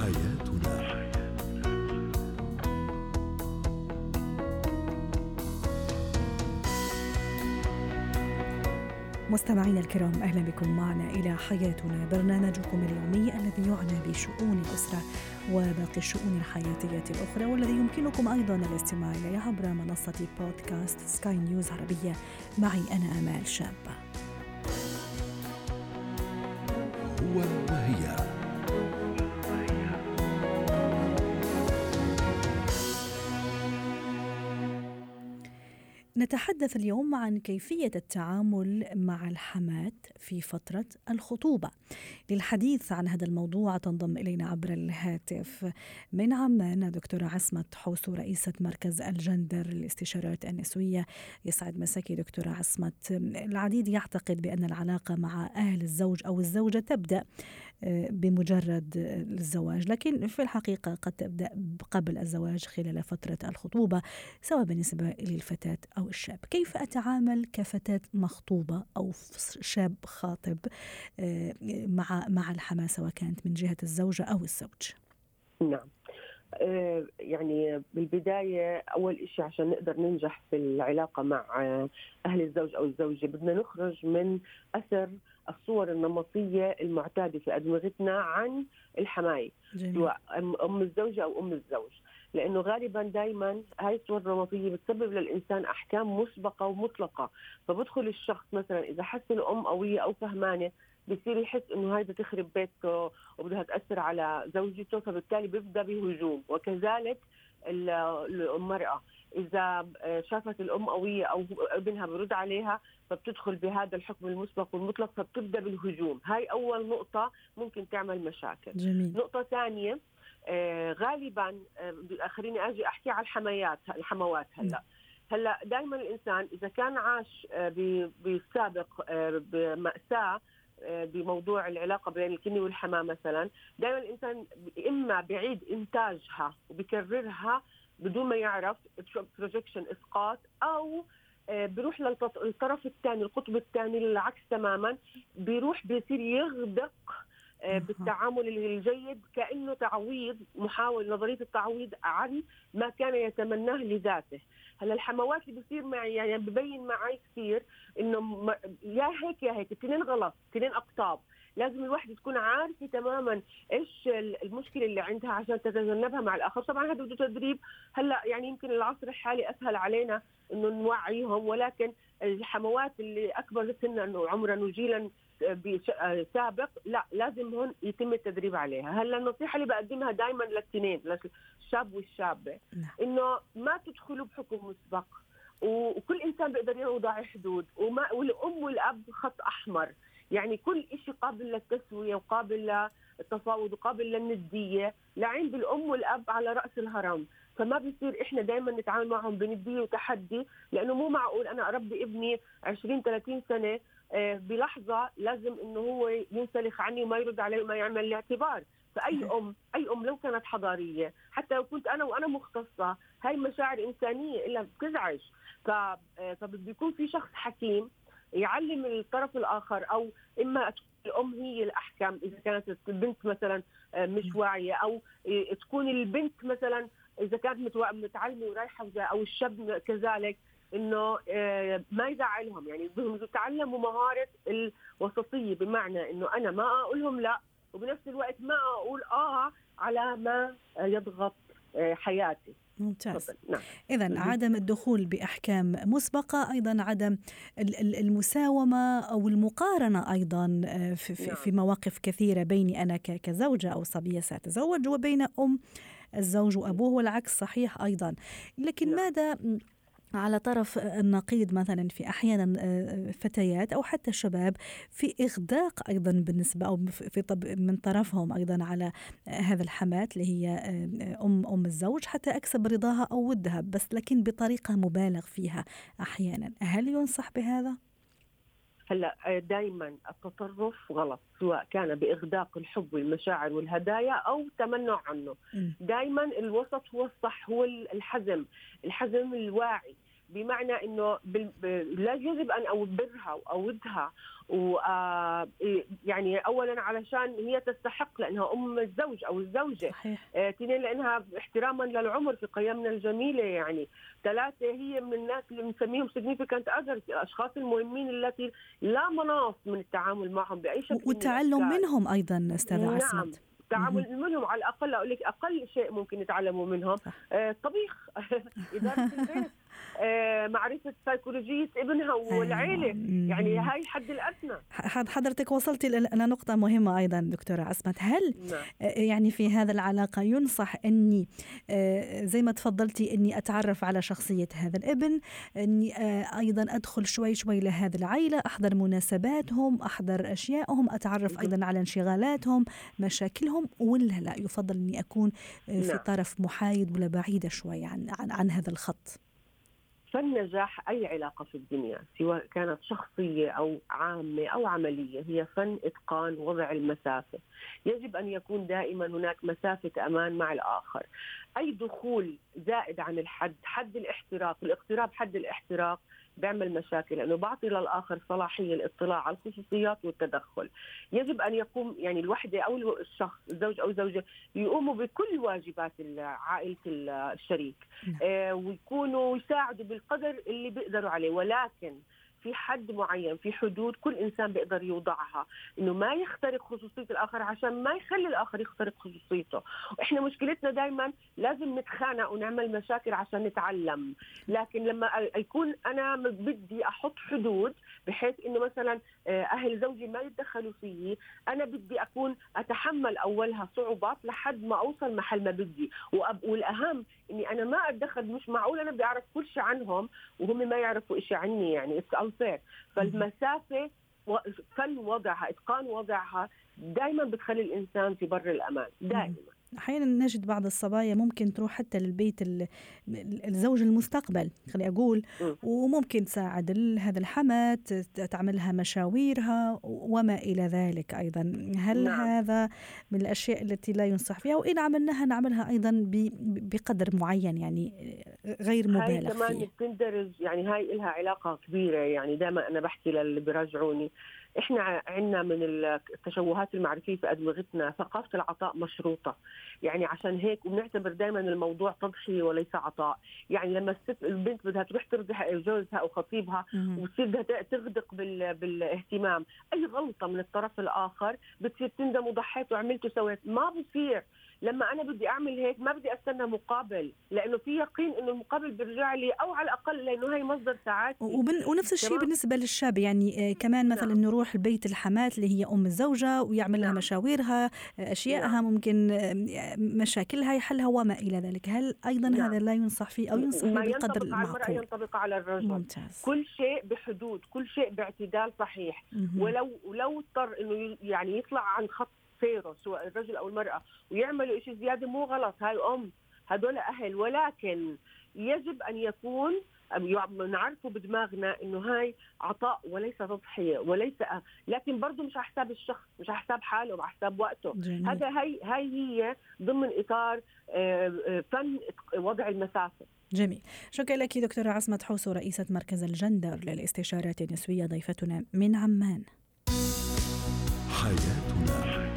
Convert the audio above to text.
حياتنا مستمعينا الكرام أهلا بكم معنا إلى حياتنا برنامجكم اليومي الذي يعنى بشؤون الأسرة وباقي الشؤون الحياتية الأخرى والذي يمكنكم أيضا الاستماع إليه عبر منصة بودكاست سكاي نيوز عربيه معي أنا آمال شابه. نتحدث اليوم عن كيفية التعامل مع الحماة في فترة الخطوبة. للحديث عن هذا الموضوع تنضم إلينا عبر الهاتف من عمان دكتورة عصمت حوسو رئيسة مركز الجندر للاستشارات النسوية. يسعد مساكي دكتورة عصمت. العديد يعتقد بأن العلاقة مع أهل الزوج أو الزوجة تبدأ بمجرد الزواج لكن في الحقيقة قد تبدأ قبل الزواج خلال فترة الخطوبة سواء بالنسبة للفتاة أو الشاب. كيف أتعامل كفتاة مخطوبة أو شاب خاطب آه، مع مع الحماة سواء كانت من جهة الزوجة أو الزوج؟ نعم. يعني بالبداية أول شيء عشان نقدر ننجح في العلاقة مع أهل الزوج أو الزوجة بدنا نخرج من أثر الصور النمطية المعتادة في أدمغتنا عن الحماية. سواء أم الزوجة أو أم الزوج. لأنه غالبا دائما هاي الصور النمطيه بتسبب للإنسان أحكام مسبقة ومطلقة. فبدخل الشخص مثلا إذا حس الام قوية أو فهمانة بصير يحس إنه هاي بتخرب بيته وبدها تأثر على زوجته فبالتالي بيبدأ بهجوم. وكذلك المرأة. إذا شافت الأم قوية أو ابنها برد عليها فبتدخل بهذا الحكم المسبق والمطلق فبتبدأ بالهجوم. هاي أول نقطة ممكن تعمل مشاكل. جميل. نقطة ثانية غالبا آه خليني أجي أحكي على الحميات الحموات هلأ. هلأ دائما الإنسان إذا كان عاش آه بالسابق آه بمأساة آه، بموضوع العلاقة بين الكني والحماة مثلا دائما الإنسان إما بعيد إنتاجها وبكررها بدون ما يعرف بروجكشن إسقاط أو آه، بيروح للطرف الثاني القطب الثاني العكس تماما بيروح بيصير يغدق آه، بالتعامل الجيد كأنه تعويض محاول نظرية التعويض عن ما كان يتمناه لذاته. هلا الحموات اللي بصير معي يعني ببين معي كثير إنه يا هيك يا هيك اثنين غلط اثنين أقطاب. لازم الواحد تكون عارفه تماما إيش المشكلة اللي عندها عشان تتجنبها مع الآخر. طبعا هذا بده تدريب. هلأ يعني يمكن العصر الحالي أسهل علينا إنه نوعيهم ولكن الحموات اللي أكبر سنا وعمرا وجيلا سابق لأ لازم هون يتم التدريب عليها. هلأ النصيحة اللي بقدمها دائما للاثنين للشاب والشابة نعم. إنه ما تدخلوا بحكم مسبق. وكل إنسان بيقدر يوضع حدود. وما والأم والأب خط أحمر. يعني كل شيء قابل للتسوية وقابل للتفاوض وقابل للندية. لعين بالأم والأب على رأس الهرم. فما بيصير إحنا دائما نتعامل معهم بندية وتحدي لأنه مو معقول أنا أربي ابني 20 30 سنة آه، بلحظة لازم إنه هو ينسلخ عني وما يرد علي وما يعمل لي اعتبار. فأي أم أي أم لو كانت حضارية حتى لو كنت أنا وأنا مختصة هاي مشاعر إنسانية إلا بتزعج. آه، فبيكون في شخص حكيم يعلم الطرف الآخر أو إما الأم هي الأحكم إذا كانت البنت مثلا آه، مش واعية أو تكون البنت مثلا إذا كانت متعلمة ورايحة أو الشاب كذلك إنه آه، ما يزعلهم. يعني بدهم يتعلموا مهارة الوسطية بمعنى إنه أنا ما أقول لهم لا وبنفس الوقت ما أقول آه على ما يضغط حياتي ممتاز نعم. إذا عدم الدخول بأحكام مسبقة أيضا عدم المساومة أو المقارنة أيضا آه، في, في, نعم. في مواقف كثيرة بيني أنا كزوجة أو صبية سأتزوج وبين أم الزوج وأبوه والعكس صحيح أيضا لكن نعم. ماذا على طرف النقيض مثلا في أحيانا آه، فتيات أو حتى شباب في إغداق أيضا بالنسبة أو في طب من طرفهم أيضا على هذا الحماه اللي هي آه، أم أم الزوج حتى أكسب رضاها أو ودها بس لكن بطريقة مبالغ فيها أحيانا هل ينصح بهذا؟ هلا آه، دائما التطرف غلط سواء كان بإغداق الحب والمشاعر والهدايا أو تمنع عنه. دائما الوسط هو الصح هو الحزم الحزم الواعي. بمعنى إنه لا يجب ان ابرها وأودها. و آه، يعني اولا علشان هي تستحق لأنها أم الزوج أو الزوجة. صحيح. اثنين لأنها احتراما للعمر في قيمنا الجميلة يعني. ثلاثة هي من الناس اللي بنسميهم significant others الأشخاص المهمين التي لا مناص من التعامل معهم بأي شكل والتعلم منهم أيضا أستاذة نعم. عصمت. التعامل منهم على الأقل أقول لك أقل شيء ممكن يتعلموا منهم. آه طبيخ. اداره البيت آه، معرفة سيكولوجيه ابنها والعيلة. يعني هاي الحد الأدنى. حضرتك وصلتي لنقطه مهمة أيضا دكتورة عصمت. هل نعم. آه، يعني في هذا العلاقة ينصح إني آه، زي ما تفضلتي إني أتعرف على شخصية هذا الابن إني أيضا أدخل شوي شوي لهذه العائله أحضر مناسباتهم أحضر اشيائهم أتعرف أيضا على انشغالاتهم مشاكلهم ولا لا؟ يفضل إني أكون في نعم. طرف محايد ولا بعيده شوي عن عن, عن هذا الخط. فن أي علاقة في الدنيا سواء كانت شخصية أو عامة أو عملية هي فن إتقان وضع المسافة. يجب أن يكون دائما هناك مسافة أمان مع الآخر. أي دخول زائد عن الحد حد الاحتراق الاقتراب حد الاحتراق بيعمل مشاكل لأنه بعطي للآخر صلاحية الاطلاع على الخصوصيات والتدخل. يجب أن يقوم يعني الوحدة أو الشخص الزوج أو الزوجة يقوموا بكل واجبات عائله الشريك. نعم. آه ويكونوا يساعدوا بالقدر اللي بيقدروا عليه. ولكن في حد معين في حدود كل إنسان بيقدر يوضعها. إنه ما يخترق خصوصية الآخر عشان ما يخلي الآخر يخترق خصوصيته. وإحنا مشكلتنا دائما لازم نتخانق ونعمل مشاكل عشان نتعلم. لكن لما يكون أنا بدي أحط حدود بحيث إنه مثلا آه، أهل زوجي ما يتدخلوا فيي أنا بدي أكون أتحمل أولها صعوبات لحد ما أوصل محل ما بدي. والأهم إني أنا ما أتدخل مش معقول أنا بدي أعرف كل شيء عنهم وهم ما يعرفوا شيء عني يعني. Unfair فالمسافة فن وضعها إتقان وضعها دائما بتخلي الإنسان في بر الأمان دائما أحيانا نجد بعض الصبايا ممكن تروح حتى للبيت الزوج المستقبل خلي أقول وممكن تساعد هذا الحمات تعملها مشاويرها وما إلى ذلك أيضا. هل نعم. هذا من الأشياء التي لا ينصح فيها؟ وإن عملناها نعملها أيضا بقدر معين يعني غير مبالغ هاي كمان بتندرج يعني هاي لها علاقة كبيرة يعني دائما أنا بحكي للي بيراجعوني إحنا عندنا من التشوهات المعرفية في ادمغتنا ثقافة العطاء مشروطة. يعني عشان هيك وبنعتبر دائما الموضوع تضحيه وليس عطاء. يعني لما الست البنت بدها تروح ترضي جوزها أو خطيبها وتصير بدها تغدق بال... بالاهتمام أي غلطة من الطرف الآخر بتصير تندم وضحيت وعملت وسويت. ما بصير. لما أنا بدي أعمل هيك ما بدي أستنى مقابل لأنه في يقين إنه المقابل بيرجع لي أو على الأقل لأنه هي مصدر سعادتي وبن... ونفس الشيء بالنسبة للشاب يعني آه، كمان مثلا نعم. نروح البيت الحمات اللي هي أم الزوجة ويعمل لها نعم. مشاويرها آه، أشيائها نعم. ممكن آه، مشاكلها يحلها وما إلى ذلك هل أيضا نعم. هذا لا ينصح فيه أو ينصح ما بالقدر المعقول على ينطبق على الرجل ممتاز. كل شيء بحدود كل شيء باعتدال صحيح ولو ولو اضطر إنه يعني يطلع عن خط سيره سواء الرجل أو المرأة ويعملوا شيء زيادة مو غلط. هاي أم هدول أهل. ولكن يجب أن يكون نعرفه بدماغنا إنه هاي عطاء وليس تضحية وليس لكن برضه مش على حساب الشخص مش على حساب حاله وعلى حساب وقته. جميل. هذا هي هاي هي ضمن إطار آه، آه، فن وضع المسافة. جميل. شكرا لك دكتورة عصمت حوسو رئيسة مركز الجندر للاستشارات النسوية ضيفتنا من عمان. حياتنا.